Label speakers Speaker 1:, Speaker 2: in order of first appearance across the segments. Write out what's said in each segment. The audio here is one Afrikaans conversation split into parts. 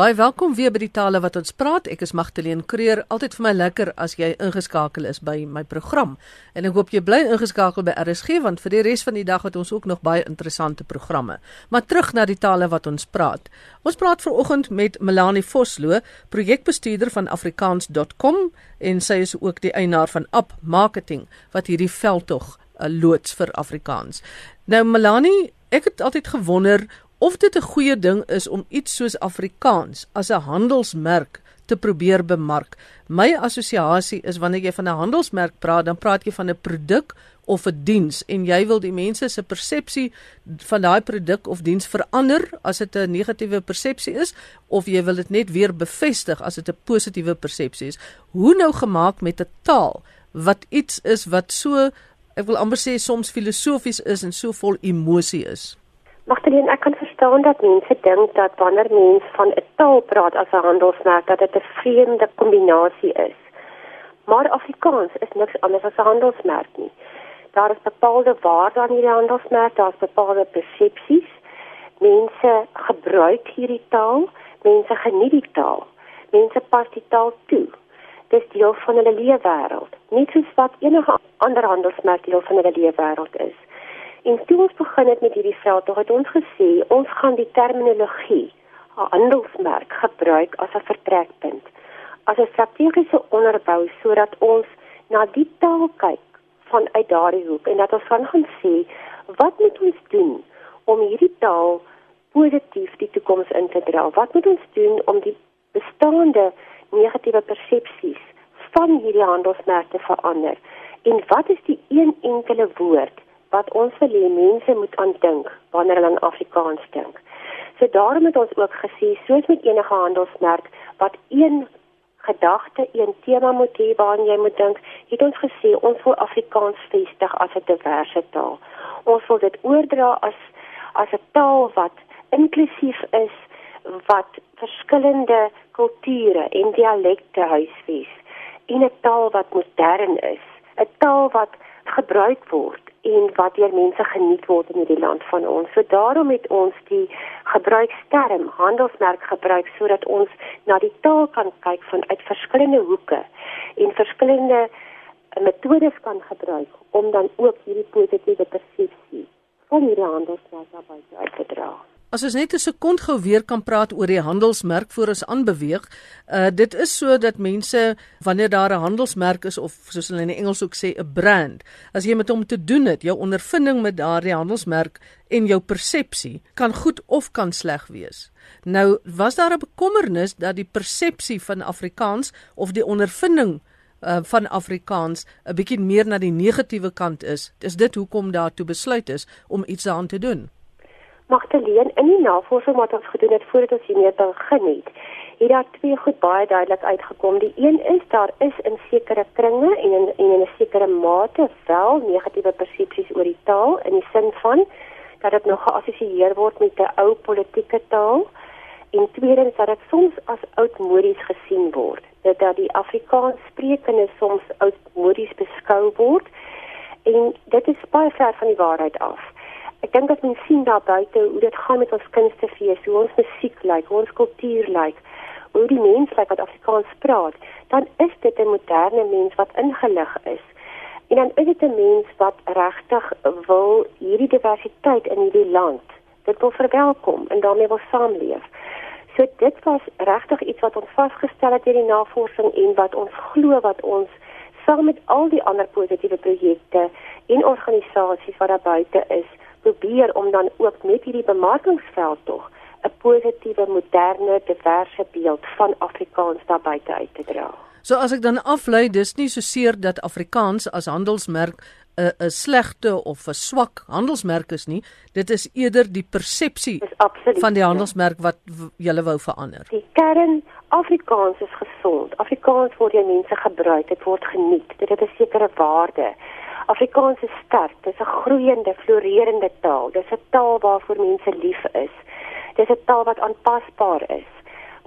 Speaker 1: Baie welkom weer by die tale wat ons praat. Ek is Magdalene Creer. Altyd vir my lekker as jy ingeskakel is by my program. En ek hoop jy bly ingeskakel by RSG want vir die res van die dag het ons ook nog baie interessante programme. Maar terug na die tale wat ons praat. Ons praat veraloggend met Melanie Vosloo, projekbestuurder van afrikaans.com en sy is ook die eienaar van App Marketing wat hierdie veldtog uh, loods vir Afrikaans. Nou Melanie, ek het altyd gewonder of dit 'n goeie ding is om iets soos Afrikaans as 'n handelsmerk te probeer bemark. My assosiasie is wanneer jy van 'n handelsmerk praat, dan praat jy van 'n produk of 'n diens en jy wil die mense se persepsie van daai produk of diens verander as dit 'n negatiewe persepsie is of jy wil dit net weer bevestig as dit 'n positiewe persepsie is. Hoe nou gemaak met 'n taal wat iets is wat so ek wil amper sê soms filosofies is en so vol emosie is.
Speaker 2: Magdalene, ek kan verstaan dat mense dink dat wanneer mens van 'n taal praat as 'n handelsmerk dat dit 'n vreemde kombinasie is. Maar Afrikaans is niks anders as 'n handelsmerk nie. Daar is bepaalde waardes aan hierdie handelsmerk, daar's bepaalde persepsies. Mense gebruik hierdie taal, mense geniet die taal. Mense pas die taal toe. Dit is deel van hulle leefwêreld, nie soos wat enige ander handelsmerk deel van hulle leefwêreld is. En toe ons begin het met hierdie veld, het ons gesê ons gaan die terminologie, 'n handelsmerk gebruik as 'n vertrekpunt, as 'n strategiese onderbou sodat ons na die taal kyk vanuit daardie hoek en dat ons van gaan sê wat moet ons doen om hierdie taal positief die toekoms in te dra? Wat moet ons doen om die bestaande negatiewe persepsies van hierdie handelsmerk te verander? En wat is die een enkele woord wat ons hê mense moet aan dink wanneer hulle aan Afrikaans dink. So daarom het ons ook gesê soos met enige handelsmerk wat een gedagte, een tema moet hê waaraan jy moet dink, het ons gesê ons wil Afrikaans vestig as 'n diverse taal. Ons wil dit oordra as as 'n taal wat inklusief is wat verskillende kulture en dialekte huisves en 'n taal wat modern is, 'n taal wat gebruik word en wat deur mense geniet word in hierdie land van ons. So daarom het ons die gebruiksterm handelsmerk gebruik sodat ons na die taal kan kyk vanuit verskillende hoeke en verskillende metodes kan gebruik om dan ook hierdie positiewe persepsie van hierdie handelsmerk daarby uit te dra.
Speaker 1: As ons net 'n sekond gou weer kan praat oor die handelsmerk voor ons aanbeweeg. Uh dit is so dat mense wanneer daar 'n handelsmerk is of soos hulle in Engels ook sê 'n brand, as jy met hom te doen het, jou ondervinding met daardie handelsmerk en jou persepsie kan goed of kan sleg wees. Nou, was daar 'n bekommernis dat die persepsie van Afrikaans of die ondervinding uh van Afrikaans 'n bietjie meer na die negatiewe kant is? Is dit hoekom daartoe besluit is om iets daaraan te doen?
Speaker 2: Magdalene, in die navorsing wat ons gedoen het voordat ons hiermee begin het, het daar twee goed baie duidelik uitgekom. Die een is daar is in sekere kringe en in en in 'n sekere mate wel negatiewe persepsies oor die taal in die sin van dat dit nog geassosieer word met 'n ou politieke taal en tweedens dat dit soms as oudmodies gesien word. Dat dat die Afrikaans sprekende soms oudmodies beskou word en dit is baie ver van die waarheid af ek dink as mens sien daar buite hoe dit gaan met ons kunstefees, hoe ons musiek lyk, hoe ons kultuur lyk, hoe die mense lyk wat Afrikaans praat, dan is dit 'n moderne mens wat ingelig is. En dan is dit 'n mens wat regtig wil hierdie diversiteit in hierdie land. Dit wil verwelkom en daarmee wil saamleef. So dit was regtig iets wat ons vasgestel het deur die navorsing en wat ons glo wat ons saam met al die ander positiewe projekte en organisasies wat daar buite is probeer om dan ook met hierdie bemarkingsveld tog 'n positiewe, moderne, diverse beeld van Afrikaans daar buite uit te dra.
Speaker 1: So as ek dan aflei, dis nie so seer dat Afrikaans as handelsmerk 'n 'n slegte of 'n swak handelsmerk is nie. Dit is eerder die persepsie van die handelsmerk wat jy wou verander.
Speaker 2: Die kern Afrikaans is gesond. Afrikaans word deur mense gebruik, dit word geniet. Dit het 'n sekere waarde. Afrikaans is sterk. Dit is 'n groeiende, floreerende taal. Dit is 'n taal waarvoor mense lief is. Dit is 'n taal wat aanpasbaar is.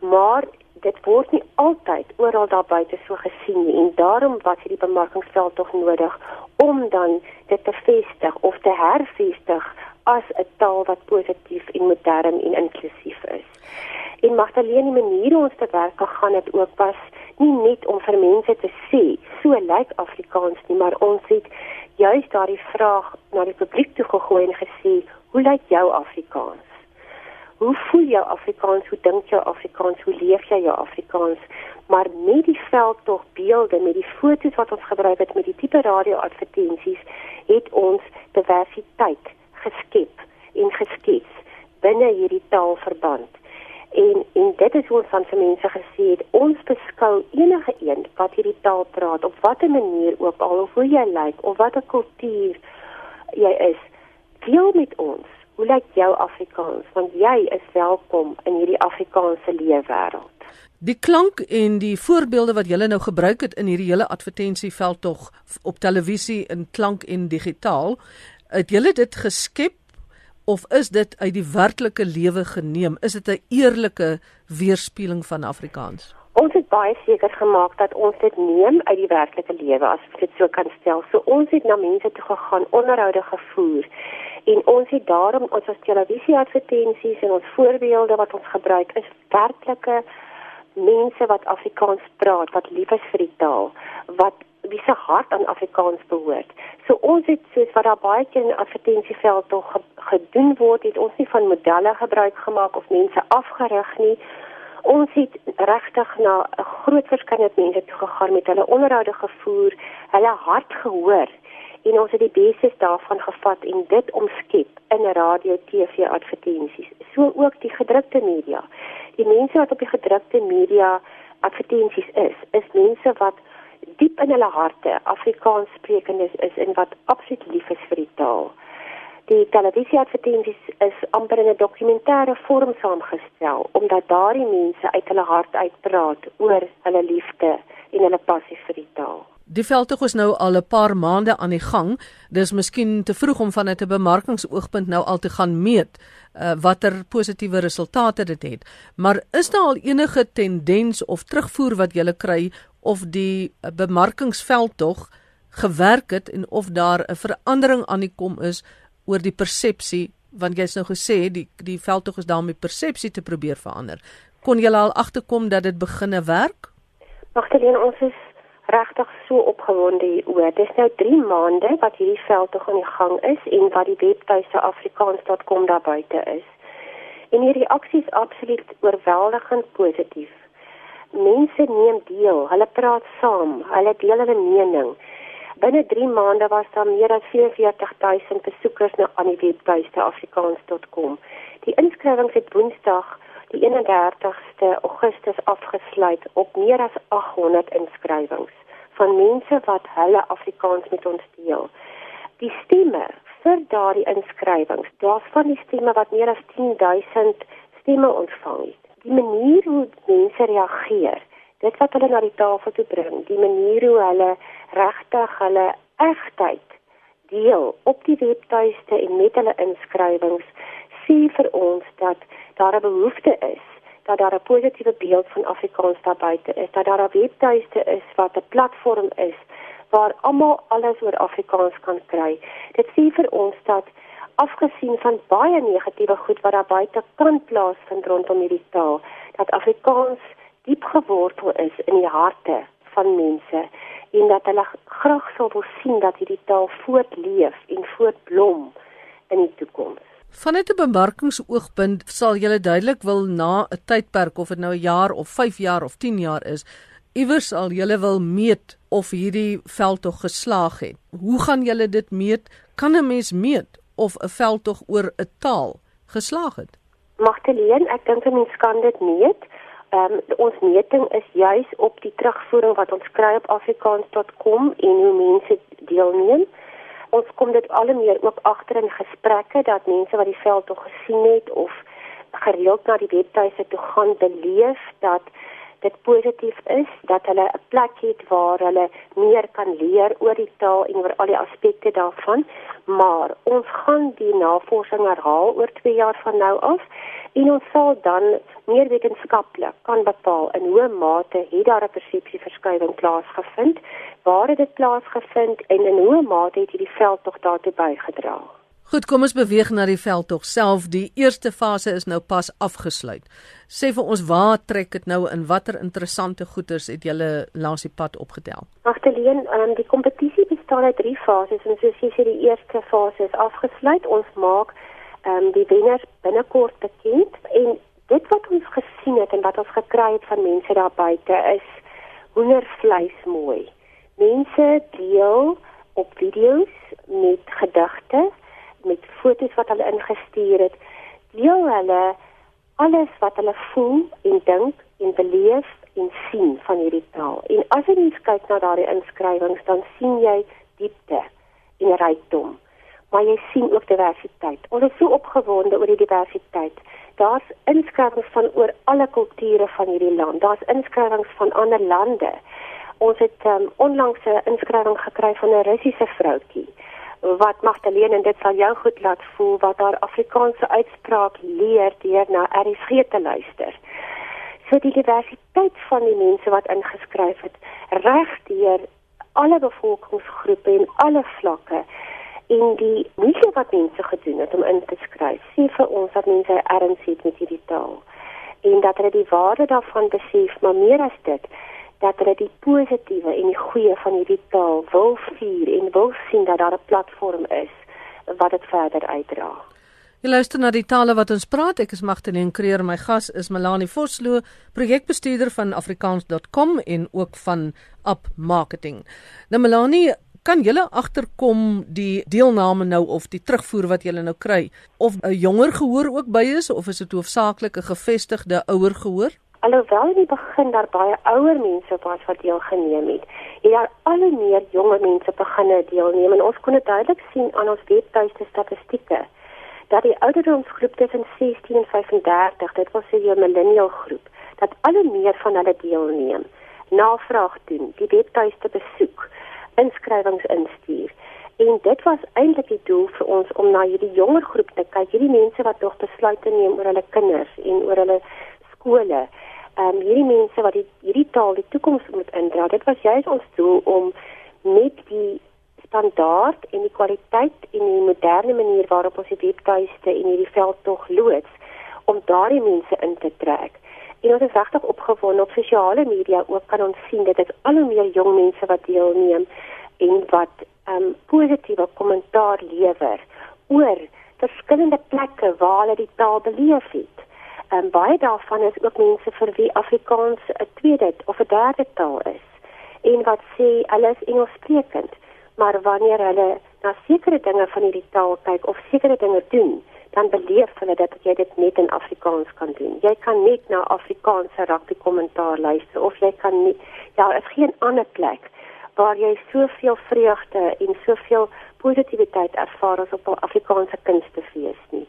Speaker 2: Maar dit word nie altyd oral daar buite so gesien nie en daarom was hierdie bemarkingsveld tog nodig om dan dit te vestig of te hervestig as 'n taal wat positief en modern en inklusief is. En Magdalene, die manier hoe ons te werk gegaan het ook was nie net om vir mense te sê so lyk Afrikaans nie, maar ons het juis daardie vraag na die publiek toe gegooi en gesê, hoe lyk jou Afrikaans? Hoe voel jou Afrikaans? Hoe dink jy Afrikaans? Hoe leef jy jou Afrikaans? Maar met die veldtog beelde, met die foto's wat ons gebruik het met die tipe radio-advertensies, het ons diversiteit geskep en geskets binne hierdie taalverband. En en dit is hoe ons van mense gesê het, ons beskou enige een wat hierdie taal praat op watter manier ook al of hoe jy lyk of watter kultuur jy is, deel met ons. Hoe lyk jou Afrikaans? Want jy is welkom in hierdie Afrikaanse leefwêreld.
Speaker 1: Die klank en die voorbeelde wat julle nou gebruik het in hierdie hele advertensieveld tog op televisie in klank en digitaal, het julle dit geskep of is dit uit die werklike lewe geneem? Is dit 'n eerlike weerspieëling van Afrikaans?
Speaker 2: Ons het baie seker gemaak dat ons dit neem uit die werklike lewe as ek dit so kan stel. So ons het na mense toe gegaan, onderhoude gevoer en ons het daarom ons as televisieadvertensies en ons voorbeelde wat ons gebruik is werklike mense wat Afrikaans praat, wat lief is vir die taal, wat wie se hart aan Afrikaans behoort. So ons het soos wat daar baie keer in advertensieveld tog gedoen word, het ons nie van modelle gebruik gemaak of mense afgerig nie. Ons het regtig na 'n groot verskeidenheid mense toe gegaan met hulle onderhoude gevoer, hulle hart gehoor en ons het die beste daarvan gevat en dit omskep in 'n radio, TV advertensies. So ook die gedrukte media. Die mense wat op die gedrukte media advertensies is, is mense wat diep in hulle harte Afrikaans sprekendes is en wat absoluut lief is vir die taal. Die televisieadvertensies is amper in 'n dokumentêre vorm saamgestel omdat daardie mense uit hulle hart uitpraat oor hulle liefde en hulle passie vir die taal.
Speaker 1: Die veldtog is nou al 'n paar maande aan die gang. Dis miskien te vroeg om vanuit 'n bemarkingsoogpunt nou al te gaan meet uh, watter positiewe resultate dit het. Maar is daar al enige tendens of terugvoer wat jy kry of die uh, bemarkingsveldtog gewerk het en of daar 'n verandering aan die kom is oor die persepsie want jy's nou gesê die die veldtog is daar om die persepsie te probeer verander. Kon jy al agterkom dat dit beginne werk?
Speaker 2: Magdalene, ons is regtig so opgewonde hieroor. Dit is nou 3 maande wat hierdie veldtog aan die gang is en wat die webtuiste afrikaans.com daar buite is. En die reaksie is absoluut oorweldigend positief. Mense neem deel, hulle praat saam, hulle deel hulle mening. Binne 3 maande was daar meer as 44000 besoekers na aan die webtuiste afrikaans.com. Die inskrywings het Woensdag die 31ste Augustus afgesluit op meer as 800 inskrywings van mense wat hulle Afrikaans met ons deel. Die stemme vir daardie inskrywings, daar's van die stemme wat meer as 10000 stemme ontvang het. Die manier hoe mense reageer, dit wat hulle na die tafel toe bring, die manier hoe hulle regtig hulle egtheid deel op die webtuiste en met hulle inskrywings sê vir ons dat daar 'n behoefte is dat daar 'n positiewe beeld van Afrikaans daar buite is, dat daar 'n webtuiste is wat 'n platform is waar almal alles oor Afrikaans kan kry. Dit sê vir ons dat afgesien van baie negatiewe goed wat daar buite kan plaasvind rondom hierdie taal, dat Afrikaans diep gewortel is in die harte van mense en dat hulle graag sou wil sien dat hierdie taal voortleef en voortblom in die toekoms.
Speaker 1: Vanuit 'n bemarkingsoogpunt sal jy duidelik wil na 'n tydperk of dit nou 'n jaar of 5 jaar of 10 jaar is, iewers sal jy wil meet of hierdie veldtog geslaag het. Hoe gaan jy dit meet? Kan 'n mens meet of 'n veldtog oor 'n taal geslaag het?
Speaker 2: Magteleen, ek dink 'n mens kan dit meet. Ehm um, ons meting is juis op die terugvoering wat ons kry op afrikaans.com en hoe mense deelneem ons kom dit al meer ook agter in gesprekke dat mense wat die veld tog gesien het of gereeld na die webtuise toe gaan beleef dat dit positief is dat hulle 'n plek het waar hulle meer kan leer oor die taal en oor al die aspekte daarvan maar ons gaan die navorsing herhaal oor 2 jaar van nou af en ons sal dan meer wetenskaplik kan bepaal in hoe mate het daar 'n persepsieverskywing plaasgevind, waar het dit plaasgevind en in hoe mate het hierdie veld tog daartoe bygedra.
Speaker 1: Goed, kom ons beweeg na die veld tog self. Die eerste fase is nou pas afgesluit. Sê vir ons waar trek dit nou in watter interessante goeders het julle langs die pad opgetel?
Speaker 2: Agterleen, um, die kompetisie bestaan uit drie fases en soos jy sê die eerste fase is afgesluit. Ons maak ehm um, die wenners binnekort bekend en dit wat ons gesien het en wat ons gekry het van mense daar buite is hoendervleis mooi. Mense deel op video's met gedigte met foto's wat hulle ingestuur het, deel hulle alles wat hulle voel en dink en beleef en sien van hierdie taal. En as jy net kyk na daardie inskrywings, dan sien jy diepte en rykdom. Maar jy sien ook diversiteit. Ons is so opgewonde oor die diversiteit. Daar's inskrywings van oor alle kulture van hierdie land. Daar's inskrywings van ander lande. Ons het um, onlangs 'n inskrywing gekry van 'n Russiese vroutjie wat Magdalene en dit sal jou goed laat voel wat haar Afrikaanse uitspraak leer deur na RSG te luister. So die diversiteit van die mense wat ingeskryf het reg deur alle bevolkingsgroepe en alle vlakke en die moeite wat mense gedoen het om in te skryf sê vir ons dat mense erns het met hierdie taal en dat hulle die waarde daarvan besef maar meer as dit dat hulle die positiewe en die goeie van hierdie taal wil vier en wil sien dat daar 'n platform is wat dit verder uitdra.
Speaker 1: Jy luister na die tale wat ons praat. Ek is Magdalene Creer. My gas is Melanie Vosloo, projekbestuurder van afrikaans.com en ook van Up Marketing. Nou Melanie, kan julle agterkom die deelname nou of die terugvoer wat julle nou kry of 'n jonger gehoor ook by is of is dit hoofsaaklik 'n gevestigde ouer gehoor?
Speaker 2: Alhoewel in die begin daar baie ouer mense was wat deelgeneem het, het daar al hoe meer jonger mense begin deelneem en ons kon dit duidelik sien aan ons webtuiste statistieke dat die ouderdomsgroep tussen 16 en 35, dit was die millennial groep, dat al hoe meer van hulle deelneem, navraag doen, die webtuiste besoek, inskrywings instuur. En dit was eintlik die doel vir ons om na hierdie jonger groep te kyk, hierdie mense wat nog besluite neem oor hulle kinders en oor hulle skole ehm um, hierdie mense wat die hierdie taal die toekoms moet indra. Dit was juist ons doel om met die standaard en die kwaliteit en die moderne manier waarop ons die webtuiste en hierdie veld tog loods om daardie mense in te trek. En ons is regtig opgewonde op sosiale media ook kan ons sien dit is al hoe meer jong mense wat deelneem en wat ehm um, positiewe kommentaar lewer oor verskillende plekke waar hulle die taal beleef het um, baie daarvan is ook mense vir wie Afrikaans 'n tweede of 'n derde taal is en wat sê hulle is Engelssprekend maar wanneer hulle na sekere dinge van hierdie taal kyk of sekere dinge doen dan beleef hulle dat jy dit net in Afrikaans kan doen. Jy kan net na Afrikaanse rugby kommentaar luister of jy kan nie ja is geen ander plek waar jy soveel vreugde en soveel positiwiteit ervaar as op 'n Afrikaanse kunstefees nie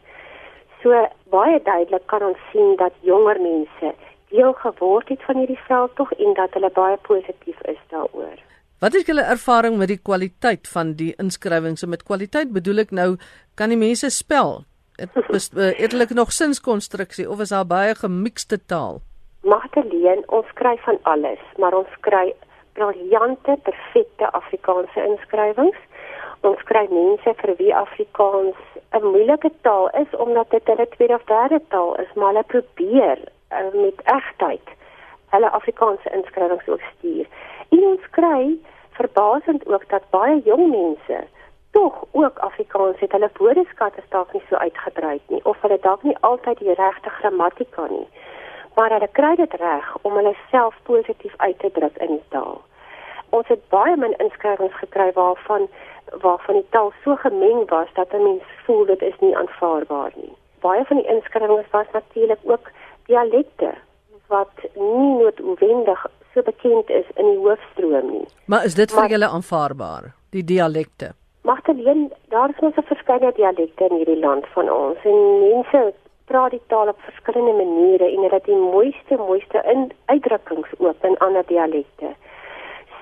Speaker 2: So baie duidelik kan ons sien dat jonger mense deel geword het van hierdie veldtog en dat hulle baie positief is daaroor.
Speaker 1: Wat is julle ervaring met die kwaliteit van die inskrywings? Met kwaliteit bedoel ek nou kan die mense spel? Het eintlik eh, nog sinskonstruksie of is daar baie gemixte taal?
Speaker 2: Magdalene, ons kry van alles, maar ons kry briljante, perfekte Afrikaanse inskrywings. Ons kry mense vir wie Afrikaans 'n moeilike taal is omdat dit hulle tweede of derde taal is, maar hulle probeer uh, met egtheid hulle Afrikaanse inskrywings ook stuur. En ons kry verbasend ook dat baie jong mense tog ook Afrikaans het. Hulle woordeskat is dalk nie so uitgebrei nie of hulle dalk nie altyd die regte grammatika nie. Maar hulle kry dit reg om hulle self positief uit te druk in die taal. Ons het baie min inskrywings gekry waarvan waarvan die taal so gemeng was dat 'n mens voel dit is nie aanvaarbaar nie. Baie van die inskrywings was natuurlik ook dialekte wat nie noodwendig so bekend is in die hoofstroom nie.
Speaker 1: Maar is dit vir julle aanvaarbaar, die dialekte?
Speaker 2: Magteleen, daar is mos 'n verskeidenheid dialekte in hierdie land van ons en mense praat die taal op verskillende maniere en hulle het die mooiste mooiste in uitdrukkings ook in ander dialekte.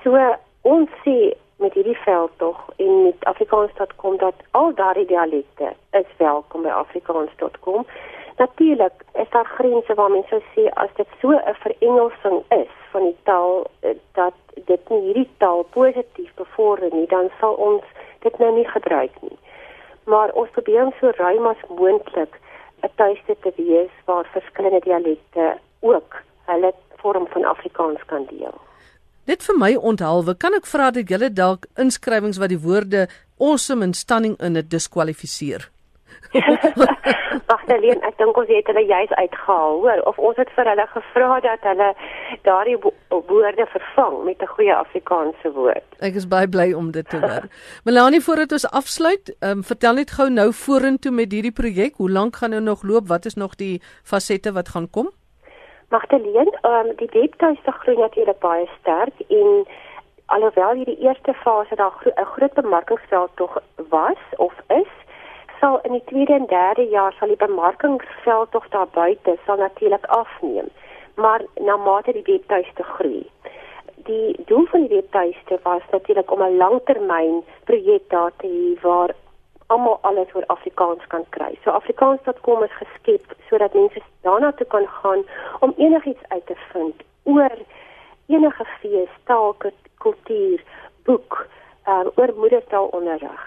Speaker 2: So ons sê met hierdie veld tog en met afrikaans.com dat al daardie dialekte is welkom by afrikaans.com. Natuurlik is daar grense waar mense sê as dit so 'n verengelsing is van die taal eh, dat dit nie hierdie taal positief bevorder nie, dan sal ons dit nou nie gebruik nie. maar ons probeer om so ruim as moontlik 'n tuiste te wees waar verskillende dialekte ook hulle vorm van Afrikaans kan deel.
Speaker 1: Net vir my onthaalwe, kan ek vra dat julle dalk inskrywings wat die woorde awesome en stunning in dit diskwalifiseer?
Speaker 2: Wag, Helene, ek dink ons het hulle juis uitgehaal, hoor, of ons het vir hulle gevra dat hulle daardie woorde vervang met 'n goeie Afrikaanse woord.
Speaker 1: Ek is baie bly om dit te hoor. Melanie, voordat ons afsluit, um, vertel net gou nou vorentoe met hierdie projek. Hoe lank gaan dit nog loop? Wat is nog die fasette wat gaan kom?
Speaker 2: Magdalene, um, die webtuiste groei natuurlik baie sterk en alhoewel hierdie eerste fase daar 'n gro groot bemarkingsveld tog was of is, sal in die tweede en derde jaar sal die bemarkingsveld tog daar buite sal natuurlik afneem. Maar na mate die webtuiste groei. Die doel van die webtuiste was natuurlik om 'n langtermyn projek daar te hê waar almal alles oor Afrikaans kan kry. So afrikaans.com is geskep sodat mense daarna toe kan gaan om enigiets uit te vind oor enige fees, taal, kultuur, boek, um, oor moedertaalonderrig.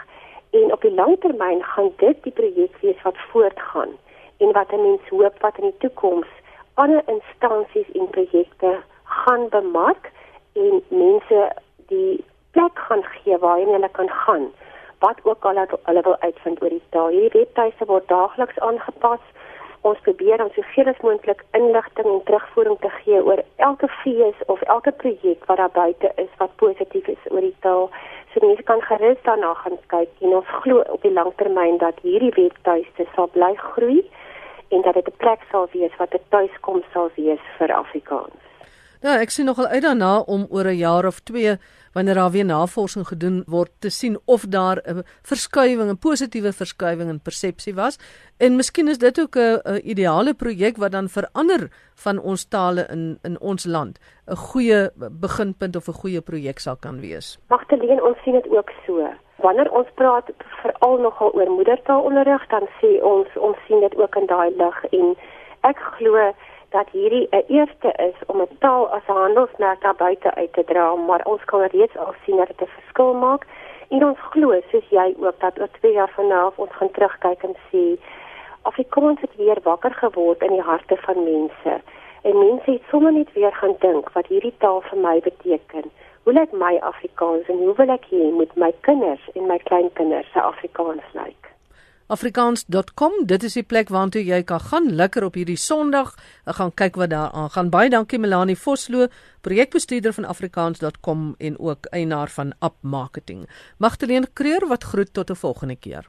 Speaker 2: En op die langtermyn gaan dit die projek wees wat voortgaan en wat 'n mens hoop wat in die toekoms ander instansies en projekte gaan bemark en mense die plek gaan gee waarheen hulle kan gaan wat ook al hulle wil uitvind oor die taal. Hierdie webtuise word daagliks aangepas. Ons probeer om soveel as moontlik inligting en terugvoering te gee oor elke fees of elke projek wat daar buite is wat positief is oor die taal. So mense kan gerus daarna gaan kyk en ons glo op die langtermyn dat hierdie webtuiste sal bly groei en dat dit 'n plek sal wees wat 'n tuiskoms sal wees vir Afrikaans.
Speaker 1: Nou, ek sien nogal uit daarna om oor 'n jaar of 2 wanneer daar weer navorsing gedoen word te sien of daar 'n verskywing, 'n positiewe verskywing in persepsie was. En miskien is dit ook 'n ideale projek wat dan verander van ons tale in in ons land 'n goeie beginpunt of 'n goeie projek sal kan wees.
Speaker 2: Magteleen, ons sien dit ook so. Wanneer ons praat veral nogal oor moedertaalonderrig, dan sê ons ons sien dit ook in daai lig en ek glo dat hierdie 'n eerste is om 'n taal as 'n handelsmerk daar buite uit te dra, maar ons kan reeds al sien dat dit 'n verskil maak. En ons glo, soos jy ook, dat oor 2 jaar van nou af ons gaan terugkyk en sê Afrikaans het weer wakker geword in die harte van mense. En mense het sommer net weer gaan dink wat hierdie taal vir my beteken. Hoe lyk my Afrikaans en hoe wil ek hê moet my kinders en my kleinkinders se Afrikaans lyk?
Speaker 1: afrikaans.com dit is die plek waartoe jy kan gaan. Lekker op hierdie Sondag. Gaan kyk wat daar aan gaan. Baie dankie Melanie Vosloo projekbestuurder van afrikaans.com en ook eienaar van App Marketing. Magdalene Kreur wat groet tot 'n volgende keer